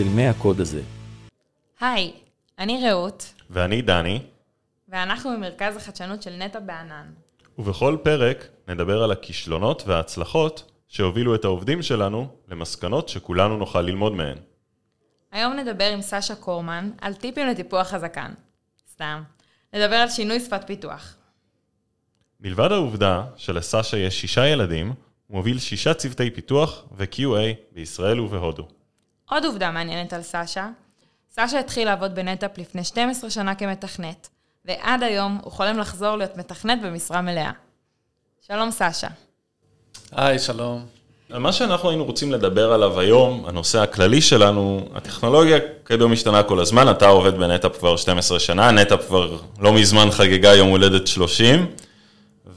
של 100 הקוד הזה. היי, אני רעות, ואני דני, ואנחנו ממרכז החדשנות של נטע בענן. ובכל פרק נדבר על הכישלונות וההצלחות שהובילו את העובדים שלנו למסקנות שכולנו נוכל ללמוד מהן. היום נדבר עם סשה קורמן על טיפים לטיפוח הזקן. סתם. נדבר על שינוי שפת פיתוח. מלבד העובדה שלסשה יש שישה ילדים, הוא מוביל שישה צוותי פיתוח ו-QA בישראל ובהודו. עוד עובדה מעניינת על סשה, סשה התחיל לעבוד בנטאפ לפני 12 שנה כמתכנת, ועד היום הוא חולם לחזור להיות מתכנת במשרה מלאה. שלום סשה. היי, שלום. מה שאנחנו היינו רוצים לדבר עליו היום, הנושא הכללי שלנו, הטכנולוגיה כידוע משתנה כל הזמן, אתה עובד בנטאפ כבר 12 שנה, נטאפ כבר לא מזמן חגגה יום הולדת 30,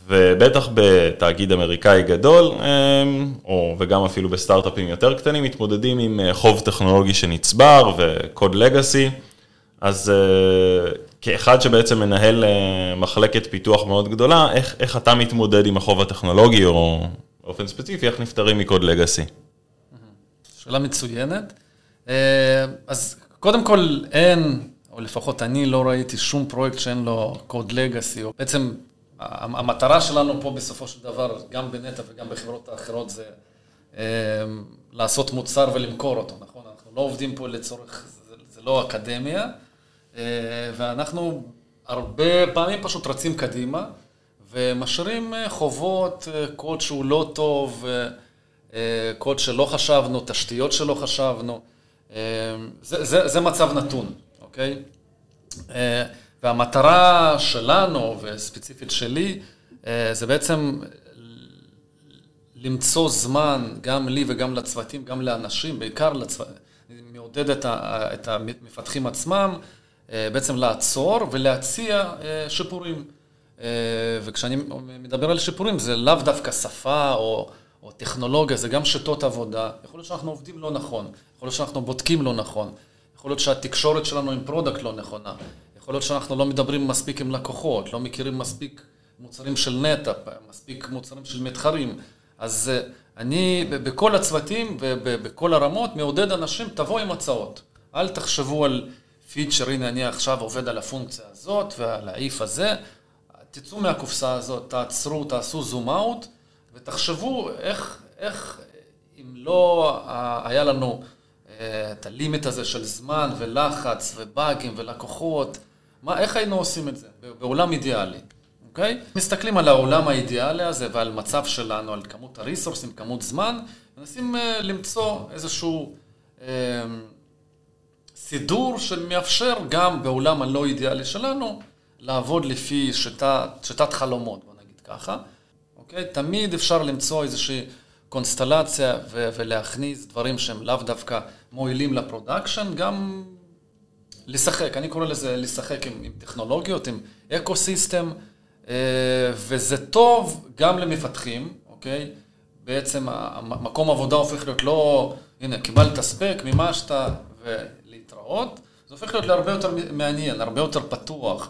ובטח בתאגיד אמריקאי גדול, אמ, או וגם אפילו בסטארט-אפים יותר קטנים, מתמודדים עם אה, חוב טכנולוגי שנצבר וקוד לגאסי. אז אה, כאחד שבעצם מנהל אה, מחלקת פיתוח מאוד גדולה, איך, איך אתה מתמודד עם החוב הטכנולוגי, או באופן ספציפי, איך נפטרים מקוד לגאסי? שאלה מצוינת. אז קודם כל, אין, או לפחות אני לא ראיתי שום פרויקט שאין לו קוד לגאסי, או בעצם המטרה שלנו פה בסופו של דבר, גם בנטע וגם בחברות האחרות, זה אה, לעשות מוצר ולמכור אותו, נכון? אנחנו לא עובדים פה לצורך, זה, לא אקדמיה, אה, ואנחנו הרבה פעמים פשוט רצים קדימה, ומשאירים אה, חובות, קוד שהוא לא טוב, קוד שלא חשבנו, תשתיות שלא חשבנו. זה, זה, זה מצב נתון, אוקיי? והמטרה שלנו, וספציפית שלי, אה, זה בעצם למצוא זמן, גם לי וגם לצוותים, גם לאנשים, בעיקר לצוותים, מעודד את המפתחים עצמם, אה, בעצם לעצור ולהציע אה, שיפורים. וכשאני מדבר על שיפורים, זה לאו דווקא שפה או, או טכנולוגיה, זה גם שיטות עבודה. יכול להיות שאנחנו עובדים לא נכון, יכול להיות שאנחנו בודקים לא נכון, יכול להיות שהתקשורת שלנו עם product לא נכונה, יכול להיות שאנחנו לא מדברים מספיק עם לקוחות, לא מכירים מספיק מוצרים של נטאפ, מספיק מוצרים של מתחרים. אז אה, אני בכל הצוותים ובכל הרמות מעודד אנשים, תבואו עם הצעות. אל תחשבו על feature, הנה אני עכשיו עובד על הפונקציה הזאת ועל ה if הזה. תצאו מהקופסה הזאת, תעצרו, תעשו zoom out ותחשבו איך, איך אם לא היה לנו אה, את הלימיט הזה של זמן ולחץ ובאגים ולקוחות, מה, איך היינו עושים את זה בעולם אידיאלי, אוקיי? מסתכלים על העולם האידיאלי הזה ועל מצב שלנו, על כמות הריסורסים, כמות זמן, מנסים uh, למצוא איזשהו uh, סידור שמאפשר גם בעולם הלא אידיאלי שלנו לעבוד לפי שיטת, שיטת חלומות, בוא נגיד ככה, אוקיי? תמיד אפשר למצוא איזושהי קונסטלציה ו- ולהכניס דברים שהם לאו דווקא מועילים ל production, גם לשחק, אני קורא לזה לשחק עם, עם טכנולוגיות, עם ecosystem, אה, וזה טוב גם למפתחים, אוקיי? בעצם המקום עבודה הופך להיות לא, הנה, קיבלת ספק, מימשת ולהתראות, זה הופך להיות להרבה יותר מעניין, הרבה יותר פתוח,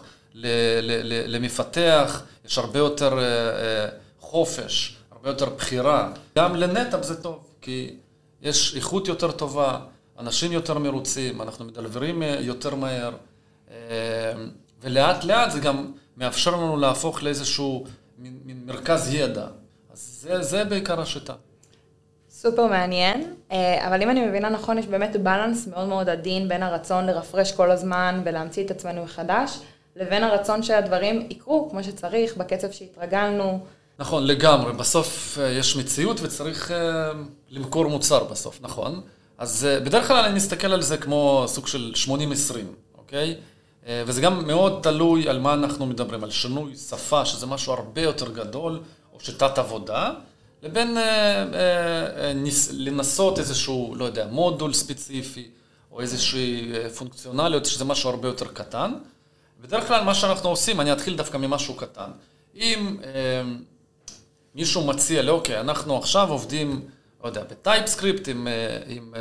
למפתח, יש הרבה יותר אה, אה, חופש, הרבה יותר בחירה. גם לנטאפ זה טוב, כי יש איכות יותר טובה, אנשים יותר מרוצים, אנחנו מדלברים אה, יותר מהר, אה, ולאט לאט זה גם מאפשר לנו להפוך לאיזשהו מין, מין מרכז ידע. אז זה, זה בעיקר השיטה. סופר מעניין, אה, אבל אם אני מבינה נכון, יש באמת בלנס מאוד מאוד עדין בין הרצון לרפרש כל הזמן ולהמציא את עצמנו מחדש, לבין הרצון שהדברים יקרו כמו שצריך, בקצב שהתרגלנו. נכון, לגמרי. בסוף יש מציאות וצריך למכור מוצר בסוף, נכון? אז אה, בדרך כלל אני מסתכל על זה כמו סוג של 80-20, אוקיי? אה, וזה גם מאוד תלוי על מה אנחנו מדברים, על שינוי שפה, שזה משהו הרבה יותר גדול, או שיטת עבודה, לבין אה, לנסות איזשהו, לא יודע, מודול ספציפי, או איזושהי פונקציונליות, שזה משהו הרבה יותר קטן. בדרך כלל מה שאנחנו עושים, אני אתחיל דווקא ממשהו קטן. אם אה, מישהו מציע לי, אוקיי, אנחנו עכשיו עובדים לא יודע, ב TypeScript עם, אה, עם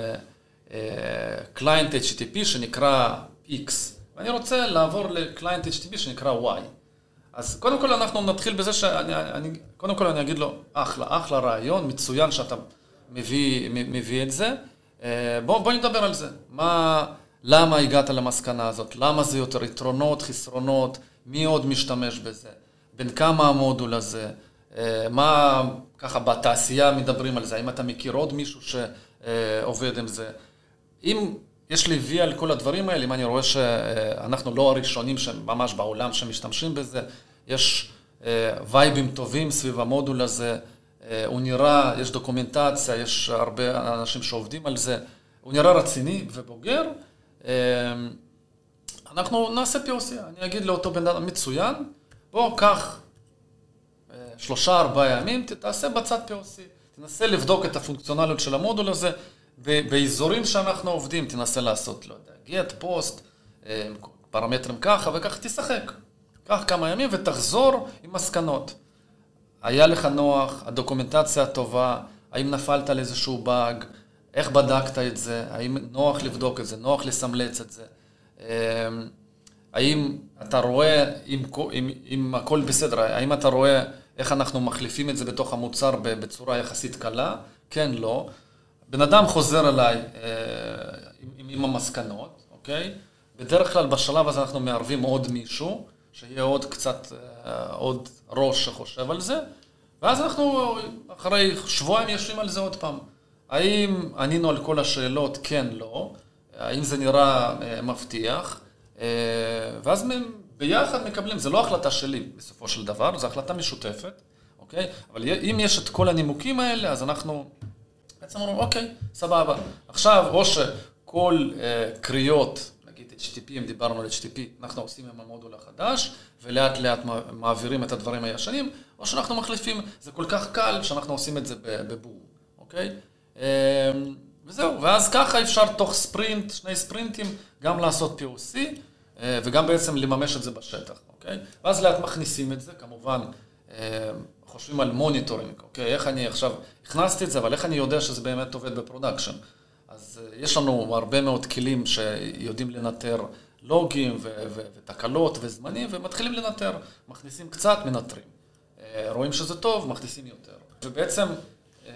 client uh, uh, HTTP שנקרא X, ואני רוצה לעבור ל client HTTP שנקרא Y. אז קודם כל אנחנו נתחיל בזה שאני, אני, קודם כל אני אגיד לו, אחלה, אחלה רעיון, מצוין שאתה מביא, מביא את זה. אה, בוא, בוא נדבר על זה. מה, למה הגעת למסקנה הזאת? למה זה יותר יתרונות, חסרונות? מי עוד משתמש בזה? בין כמה המודול הזה? אה, מה ככה בתעשייה מדברים על זה? האם אתה מכיר עוד מישהו שעובד עם זה? אם יש לי וי על כל הדברים האלה, אם אני רואה שאנחנו לא הראשונים ממש בעולם שמשתמשים בזה, יש אה, וייבים טובים סביב המודול הזה, אה, הוא נראה, יש דוקומנטציה, יש הרבה אנשים שעובדים על זה, הוא נראה רציני ובוגר. אנחנו נעשה POC, אני אגיד לאותו בן אדם מצוין, בוא, קח שלושה, ארבעה ימים, תעשה בצד POC. תנסה לבדוק את הפונקציונליות של המודול הזה, באזורים שאנחנו עובדים, תנסה לעשות, לא יודע, get, post, אה, פרמטרים ככה וככה, תשחק. קח כמה ימים ותחזור עם מסקנות. היה לך נוח, הדוקומנטציה הטובה, האם נפלת על איזשהו באג, איך בדקת את זה, האם נוח לבדוק את זה, נוח לסמלץ את זה. אה, האם אתה רואה, אם, אם, אם הכל בסדר, האם אתה רואה איך אנחנו מחליפים את זה בתוך המוצר בצורה יחסית קלה? כן, לא. בן אדם חוזר אליי אה, עם, עם המסקנות, אוקיי? בדרך כלל בשלב הזה אנחנו מערבים עוד מישהו, שיהיה עוד קצת, אה, עוד ראש שחושב על זה, ואז אנחנו אחרי שבועיים יושבים על זה עוד פעם. האם ענינו על כל השאלות? כן, לא. האם זה נראה אה, מבטיח? ואז ביחד מקבלים, זה לא החלטה שלי בסופו של דבר, זו החלטה משותפת, אוקיי? אבל אם יש את כל הנימוקים האלה, אז אנחנו בעצם אומרים, אוקיי, סבבה. עכשיו, או שכל uh, קריאות, נגיד HTTP, אם דיברנו על HTTP, אנחנו עושים עם המודול החדש, ולאט לאט מעבירים את הדברים הישנים, או שאנחנו מחליפים, זה כל כך קל שאנחנו עושים את זה בבור, אוקיי? Um, וזהו, ואז ככה אפשר תוך ספרינט, שני ספרינטים, גם לעשות POC, אה, וגם בעצם לממש את זה בשטח, אוקיי? ואז לאט מכניסים את זה, כמובן, אה, חושבים על monitoring, אוקיי? איך אני עכשיו, הכנסתי את זה, אבל איך אני יודע שזה באמת עובד ב production? אז אה, יש לנו הרבה מאוד כלים שיודעים לנטר לוגים ותקלות וזמנים, ומתחילים לנטר. מכניסים קצת, מנטרים. רואים שזה טוב, מכניסים יותר. ובעצם,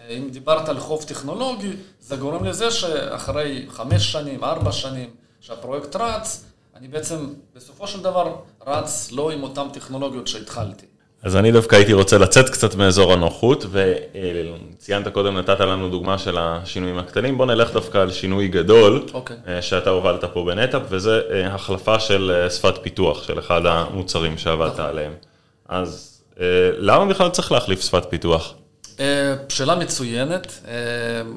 אם דיברת על חוב טכנולוגי, זה גורם לזה שאחרי חמש שנים, ארבע שנים, שהפרויקט רץ, אני בעצם בסופו של דבר רץ לא עם אותן טכנולוגיות שהתחלתי. אז אני דווקא הייתי רוצה לצאת קצת מאזור הנוחות, וציינת קודם, נתת לנו דוגמה של השינויים הקטנים, בוא נלך דווקא על שינוי גדול, okay. אוקיי. אה, שאתה הובלת פה בנטאפ, וזה אה, החלפה של אה, שפת פיתוח של אחד המוצרים שעבדת okay. עליהם. אז למה בכלל צריך להחליף שפת פיתוח? שאלה מצוינת,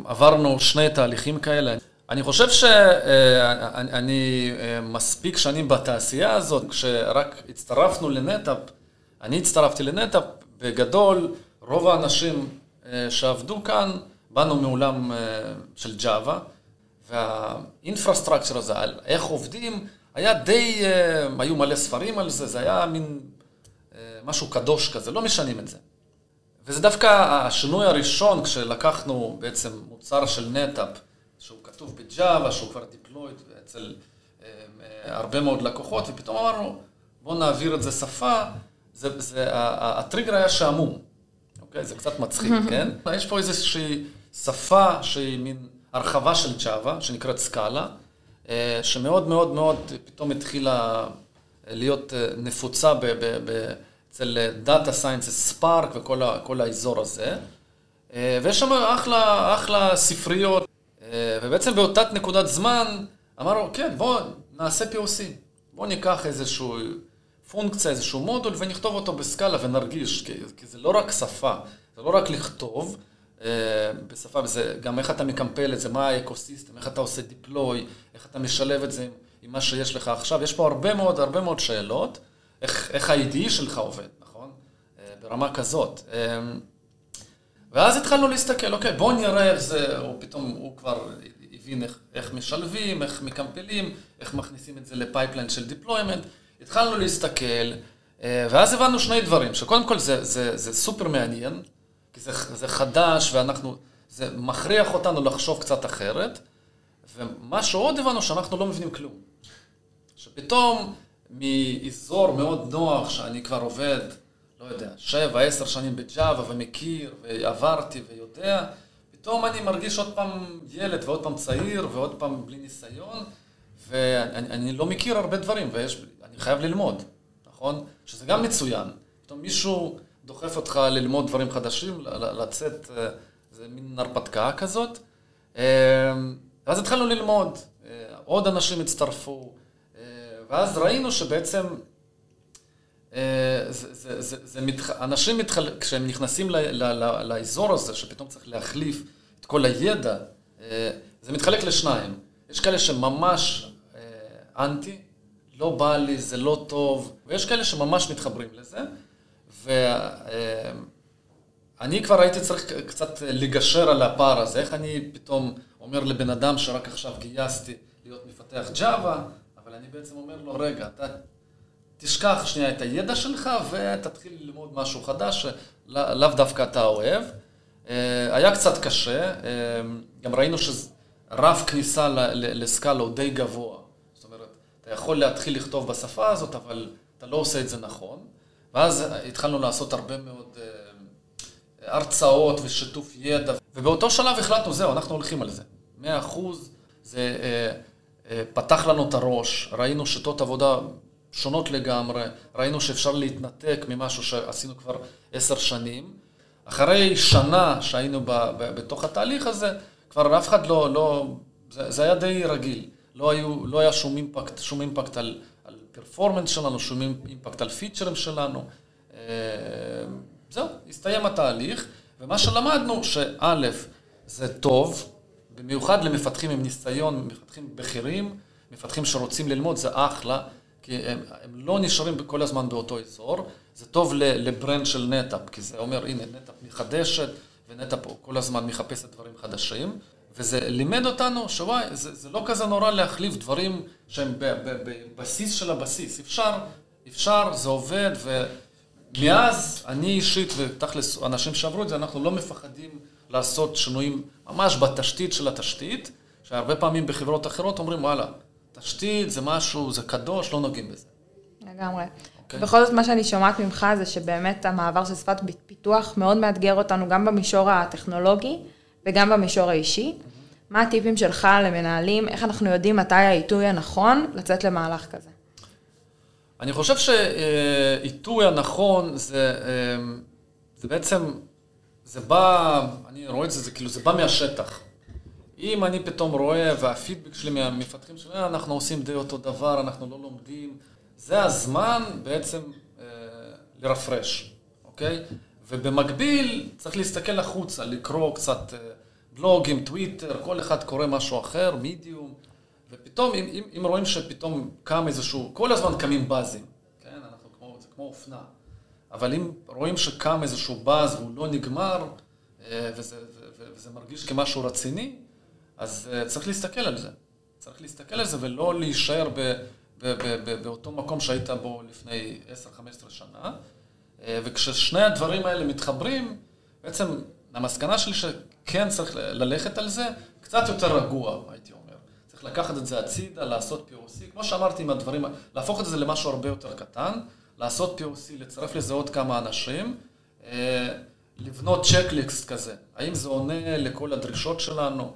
עברנו שני תהליכים כאלה. אני חושב שאני אה, מספיק שנים בתעשייה הזאת, כשרק הצטרפנו לנטאפ, אני הצטרפתי לנטאפ, בגדול, רוב האנשים אה, שעבדו כאן, באנו מעולם אה, של ג'אווה, והאינפרסטרקצ'ר הזה, איך עובדים, היה די, היו מלא ספרים על זה, זה היה מין משהו קדוש כזה, לא משנים את זה. וזה דווקא השינוי הראשון, כשלקחנו בעצם מוצר של נטאפ, שהוא כתוב בג'אווה, שהוא כבר דיפלויד אצל אה, אה, הרבה מאוד לקוחות, ופתאום אמרנו, בואו נעביר את זה שפה, זה, זה, הטריגר היה שעמום, אוקיי? זה קצת מצחיק, כן? יש פה איזושהי שפה שהיא מין הרחבה של ג'אווה, שנקראת סקאלה, אה, שמאוד מאוד מאוד פתאום התחילה להיות נפוצה ב, ב, ב, אצל data science, Spark וכל האזור הזה. ויש שם אחלה, אחלה ספריות אה, ובעצם באותה נקודת זמן אמרנו, כן, בואו נעשה POC. בואו ניקח איזשהו פונקציה, איזשהו מודול, ונכתוב אותו ב Scala ונרגיש, כי, כי זה לא רק שפה, זה לא רק לכתוב אה, בשפה, זה גם איך אתה מקמפל את זה, מה ה ecosystem, איך אתה עושה deploy, איך אתה משלב את זה עם, עם מה שיש לך עכשיו. יש פה הרבה מאוד, הרבה מאוד שאלות, איך, איך ה-IDE שלך עובד, נכון? אה, ברמה כזאת. אה, ואז התחלנו להסתכל, אוקיי, בואו נראה איך זה, או פתאום הוא כבר הבין איך, איך משלבים, איך מקמפלים, איך מכניסים את זה ל pipeline של deployment. התחלנו להסתכל, אה, ואז הבנו שני דברים, שקודם כל זה, זה, זה סופר מעניין, כי זה, זה חדש ואנחנו, זה מכריח אותנו לחשוב קצת אחרת, ומה שעוד הבנו, שאנחנו לא מבינים כלום. שפתאום מאזור מאוד נוח, שאני כבר עובד יודע, שבע, עשר שנים בג'אווה ומכיר ועברתי ויודע, פתאום אני מרגיש עוד פעם ילד ועוד פעם צעיר ועוד פעם בלי ניסיון, ואני לא מכיר הרבה דברים, ואני חייב ללמוד, נכון? שזה גם מצוין. פתאום מישהו דוחף אותך ללמוד דברים חדשים, לצאת, אה, זה מין הרפתקה כזאת. אה, ואז התחלנו ללמוד, אה, עוד אנשים הצטרפו, ואז ראינו שבעצם זה, זה, זה, זה מתח... אנשים, מתחל... כשהם נכנסים ל... ל... ל... לאזור הזה, שפתאום צריך להחליף את כל הידע, זה מתחלק לשניים. יש כאלה שממש אנטי, לא בא לי, זה לא טוב, ויש כאלה שממש מתחברים לזה. ואני כבר הייתי צריך קצת לגשר על הפער הזה, איך אני פתאום אומר לבן אדם שרק עכשיו גייסתי להיות מפתח ג'אווה, אבל אני בעצם אומר לו, רגע, אתה תשכח שנייה את הידע שלך ותתחיל ללמוד משהו חדש שלאו דווקא אתה אוהב. אה, היה קצת קשה, אה, גם ראינו שרף כניסה לסקאלה הוא די גבוה. זאת אומרת, אתה יכול להתחיל לכתוב בשפה הזאת, אבל אתה לא עושה את זה נכון. ואז התחלנו לעשות הרבה מאוד אה, הרצאות ושיתוף ידע, ובאותו שלב החלטנו, זהו, אנחנו הולכים על זה. מאה אחוז, זה פתח לנו את הראש, ראינו שיטות עבודה שונות לגמרי, ראינו שאפשר להתנתק ממשהו שעשינו כבר עשר שנים. אחרי שנה שהיינו ב, ב, בתוך התהליך הזה, כבר אף אחד לא, לא זה, זה היה די רגיל. לא, היו, לא היה שום impact, שום impact על, performance שלנו, שום impact על features שלנו. אה, זהו, הסתיים התהליך, ומה שלמדנו, שא', זה טוב, במיוחד למפתחים עם ניסיון, מפתחים בכירים, מפתחים שרוצים ללמוד, זה אחלה, כי הם, הם לא נשארים כל הזמן באותו אזור. זה טוב ל brand של נטאפ, כי זה אומר, הנה, נטאפ מחדשת, ונטאפ כל הזמן מחפשת דברים חדשים. וזה לימד אותנו שוואי, זה, זה לא כזה נורא להחליף דברים שהם בבסיס של הבסיס. אפשר, אפשר, זה עובד, ומאז אני אישית, ותכלס אנשים שעברו את זה, אנחנו לא מפחדים לעשות שינויים ממש בתשתית של התשתית, שהרבה פעמים בחברות אחרות אומרים, וואלה, תשתית זה משהו, זה קדוש, לא נוגעים בזה. לגמרי. Okay. אוקיי. בכל זאת, מה שאני שומעת ממך זה שבאמת המעבר של שפת פיתוח מאוד מאתגר אותנו גם במישור הטכנולוגי. וגם במישור האישי. מה הטיפים שלך למנהלים, איך אנחנו יודעים מתי העיתוי הנכון לצאת למהלך כזה? אני חושב שעיתוי הנכון זה, אמ, זה בעצם, זה בא, אני רואה את זה, זה כאילו, זה בא מהשטח. אם אני פתאום רואה, והפידבק שלי מהמפתחים שלי, אה, אנחנו עושים די אותו דבר, אנחנו לא לומדים, זה הזמן בעצם אה, לרפרש, אוקיי? ובמקביל צריך להסתכל החוצה, לקרוא קצת אה, בלוגים, טוויטר, כל אחד קורא משהו אחר, מידיום, ופתאום, אם, אם, אם רואים שפתאום קם איזשהו, כל הזמן קמים באזים, כן? אנחנו כמו, זה כמו אופנה. אבל אם רואים שקם איזשהו באז והוא לא נגמר, אה, וזה, וזה, וזה מרגיש כמשהו רציני, אז אה, צריך להסתכל על זה. צריך להסתכל על זה ולא להישאר ב, ב, ב, ב, באותו מקום שהיית בו לפני 10-15 שנה. אה, וכששני הדברים האלה מתחברים, בעצם המסקנה שלי שכן צריך ללכת על זה, קצת יותר רגוע, הייתי אומר. צריך לקחת את זה הצידה, לעשות POC, כמו שאמרתי עם הדברים, להפוך את זה למשהו הרבה יותר קטן, לעשות POC, לצרף לזה עוד כמה אנשים, אה, לבנות צ'קליסט כזה. האם זה עונה לכל הדרישות שלנו,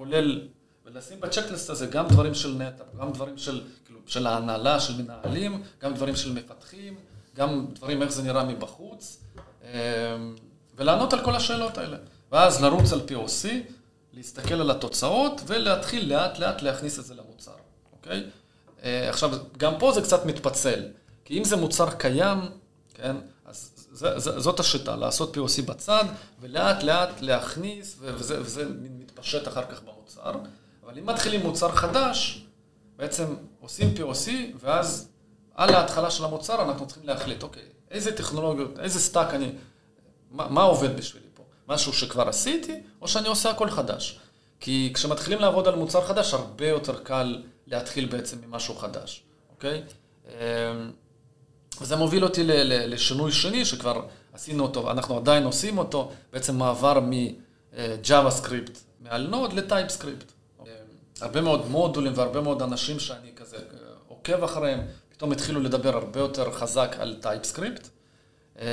כולל, ולשים בצ'קליסט הזה גם דברים של נטע, גם דברים של, כאילו, של ההנהלה, של מנהלים, גם דברים של מפתחים. גם דברים איך זה נראה מבחוץ, אמ, ולענות על כל השאלות האלה. ואז לרוץ על POC, להסתכל על התוצאות, ולהתחיל לאט לאט להכניס את זה למוצר, אוקיי? אה, עכשיו, גם פה זה קצת מתפצל, כי אם זה מוצר קיים, כן, זאת השיטה, לעשות POC בצד, ולאט לאט להכניס, וזה, וזה מתפשט אחר כך במוצר. אבל אם מתחילים מוצר חדש, בעצם עושים POC, ואז על ההתחלה של המוצר אנחנו צריכים להחליט, אוקיי, איזה טכנולוגיות, איזה stack אני, מה, מה עובד בשבילי פה? משהו שכבר עשיתי, או שאני עושה הכל חדש? כי כשמתחילים לעבוד על מוצר חדש, הרבה יותר קל להתחיל בעצם ממשהו חדש, אוקיי? אמ, וזה מוביל אותי לשינוי שני שכבר עשינו אותו, אנחנו עדיין עושים אותו, בעצם מעבר מ-JavaScript מעל Node ל TypeScript. הרבה מאוד מודולים והרבה מאוד אנשים שאני כזה אה, עוקב אחריהם, פתאום התחילו לדבר הרבה יותר חזק על TypeScript, אה,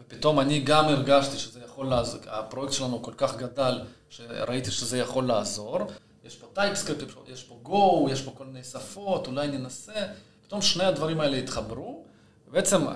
ופתאום אני גם הרגשתי שזה יכול לעזור, הפרויקט שלנו כל כך גדל, שראיתי שזה יכול לעזור. יש פה TypeScript, יש פה Go, יש פה כל מיני שפות, אולי ננסה. פתאום שני הדברים האלה התחברו. בעצם,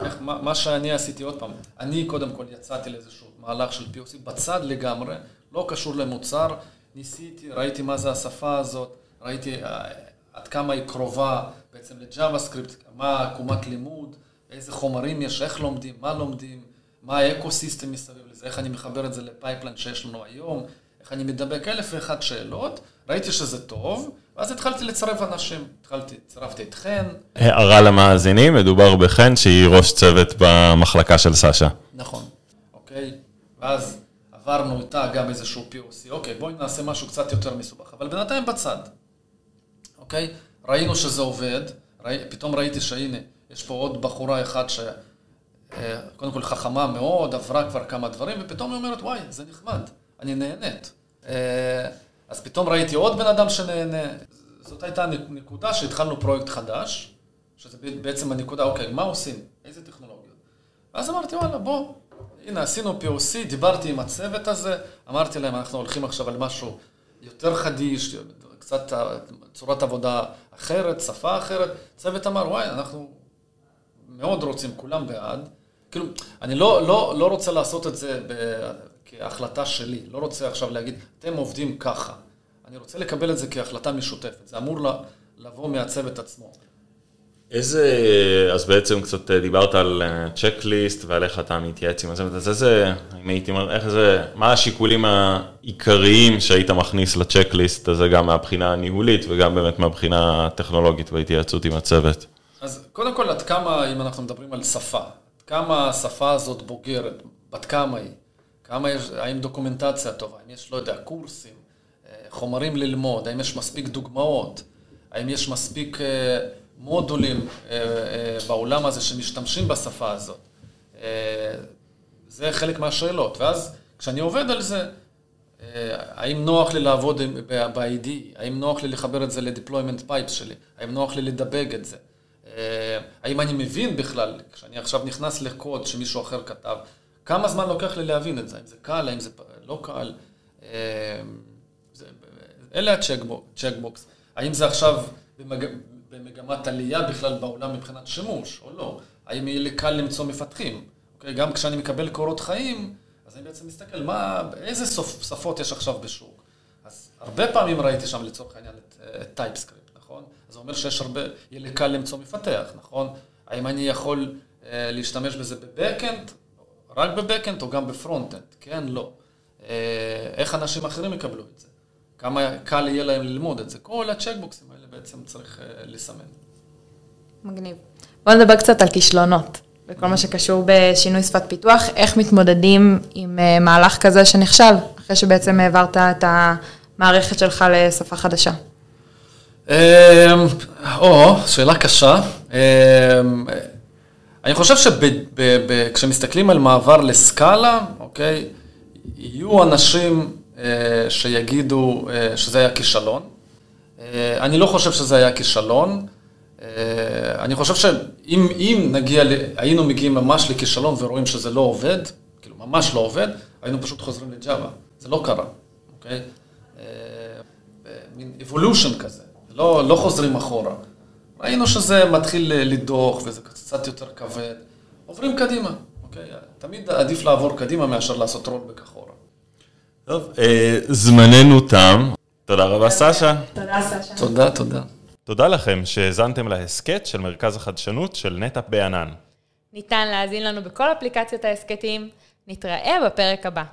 איך, מה, מה שאני עשיתי עוד פעם, אני קודם כל יצאתי לאיזשהו מהלך של POC בצד לגמרי, לא קשור למוצר, ניסיתי, ראיתי מה זה השפה הזאת, ראיתי אה, עד כמה היא קרובה בעצם ל JavaScript, מה עקומת לימוד, איזה חומרים יש, איך לומדים, מה לומדים, מה ה ecosystem מסביב לזה, איך אני מחבר את זה ל pipeline שיש לנו היום, איך אני מדבג אלף ואחת שאלות, ראיתי שזה טוב, ואז התחלתי לצרף אנשים, התחלתי, צירפתי את חן. הערה למאזינים, מדובר בחן שהיא ראש צוות במחלקה של סאשה. נכון, אוקיי, ואז עברנו איתה גם איזשהו POC, אוקיי, בואי נעשה משהו קצת יותר מסובך, אבל בינתיים בצד, אוקיי? ראינו שזה עובד, ראי, פתאום ראיתי שהנה, יש פה עוד בחורה אחת ש... אה, קודם כל חכמה מאוד, עברה כבר כמה דברים, ופתאום היא אומרת, וואי, זה נחמד, אני נהנית. אה, אז פתאום ראיתי עוד בן אדם שנהנה. זאת הייתה נקודה שהתחלנו פרויקט חדש, שזה בעצם הנקודה, אוקיי, מה עושים? איזה טכנולוגיות? ואז אמרתי, וואלה, בוא, הנה, עשינו POC, דיברתי עם הצוות הזה, אמרתי להם, אנחנו הולכים עכשיו על משהו יותר חדיש, קצת צורת עבודה אחרת, שפה אחרת. הצוות אמר, וואי, אנחנו מאוד רוצים, כולם בעד. כאילו, אני לא, לא, לא רוצה לעשות את זה כהחלטה שלי, לא רוצה עכשיו להגיד, אתם עובדים ככה. אני רוצה לקבל את זה כהחלטה משותפת, זה אמור לבוא מהצוות עצמו. איזה, אז בעצם קצת דיברת על צ'קליסט ועל איך אתה מתייעץ עם הצוות, אז איזה, אם הייתי אומר, איך זה, מה השיקולים העיקריים שהיית מכניס לצ'קליסט הזה גם מהבחינה הניהולית וגם באמת מהבחינה הטכנולוגית בהתייעצות עם הצוות? אז קודם כל, עד כמה, אם אנחנו מדברים על שפה, עד כמה השפה הזאת בוגרת, בת כמה היא, כמה יש, האם דוקומנטציה טובה, האם יש, לא יודע, קורסים, אה, חומרים ללמוד, האם יש מספיק דוגמאות, האם יש מספיק אה, מודולים אה, בעולם הזה שמשתמשים בשפה הזאת. זה חלק מהשאלות. ואז כשאני עובד על זה, האם נוח לי לעבוד ב-ID, האם נוח לי לחבר את זה ל-deployment pipes שלי, האם נוח לי לדבג את זה. האם אני מבין בכלל, כשאני עכשיו נכנס לקוד שמישהו אחר כתב, כמה זמן לוקח לי להבין את זה? האם זה קל, האם זה לא קל? אלה הצ'קבוקס. האם זה עכשיו במג... במגמת עלייה בכלל בעולם מבחינת שימוש, או לא? האם יהיה לי קל למצוא מפתחים? אוקיי? גם כשאני מקבל קורות חיים, אז אני בעצם מסתכל, מה, איזה שפות יש עכשיו בשוק? אז הרבה פעמים ראיתי שם לצורך העניין את TypeScript, נכון? אז זה אומר שיש הרבה, יהיה לי קל למצוא מפתח, נכון? האם אני יכול אה, להשתמש בזה ב backend, רק ב backend או גם ב frontend? כן, לא. אה, איך אנשים אחרים יקבלו את זה? כמה קל יהיה להם ללמוד את זה? כל הצ'קבוקסים האלה בעצם צריך אה, לסמן. מגניב. בואו נדבר קצת על כישלונות. בכל מה שקשור בשינוי שפת פיתוח, איך מתמודדים עם אה, מהלך כזה שנכשל, אחרי שבעצם העברת את המערכת שלך לשפה חדשה? או, שאלה קשה. אני חושב שכשמסתכלים על מעבר לסקאלה, אוקיי, יהיו אנשים אה, שיגידו אה, שזה היה כישלון. אה, אני לא חושב שזה היה כישלון. אני חושב שאם נגיע, היינו מגיעים ממש לכישלון ורואים שזה לא עובד, כאילו ממש לא עובד, היינו פשוט חוזרים לג'אווה. זה לא קרה, אוקיי? מין אבולושן כזה, לא, לא חוזרים אחורה. ראינו שזה מתחיל לדוח וזה קצת יותר כבד, עוברים קדימה, אוקיי? תמיד עדיף לעבור קדימה מאשר לעשות רולבק אחורה. טוב, אה, זמננו תם. תודה רבה, סשה. תודה, סשה. תודה, תודה. תודה לכם שהאזנתם להסכת של מרכז החדשנות של נטאפ בענן. ניתן להאזין לנו בכל אפליקציות ההסכתים. נתראה בפרק הבא.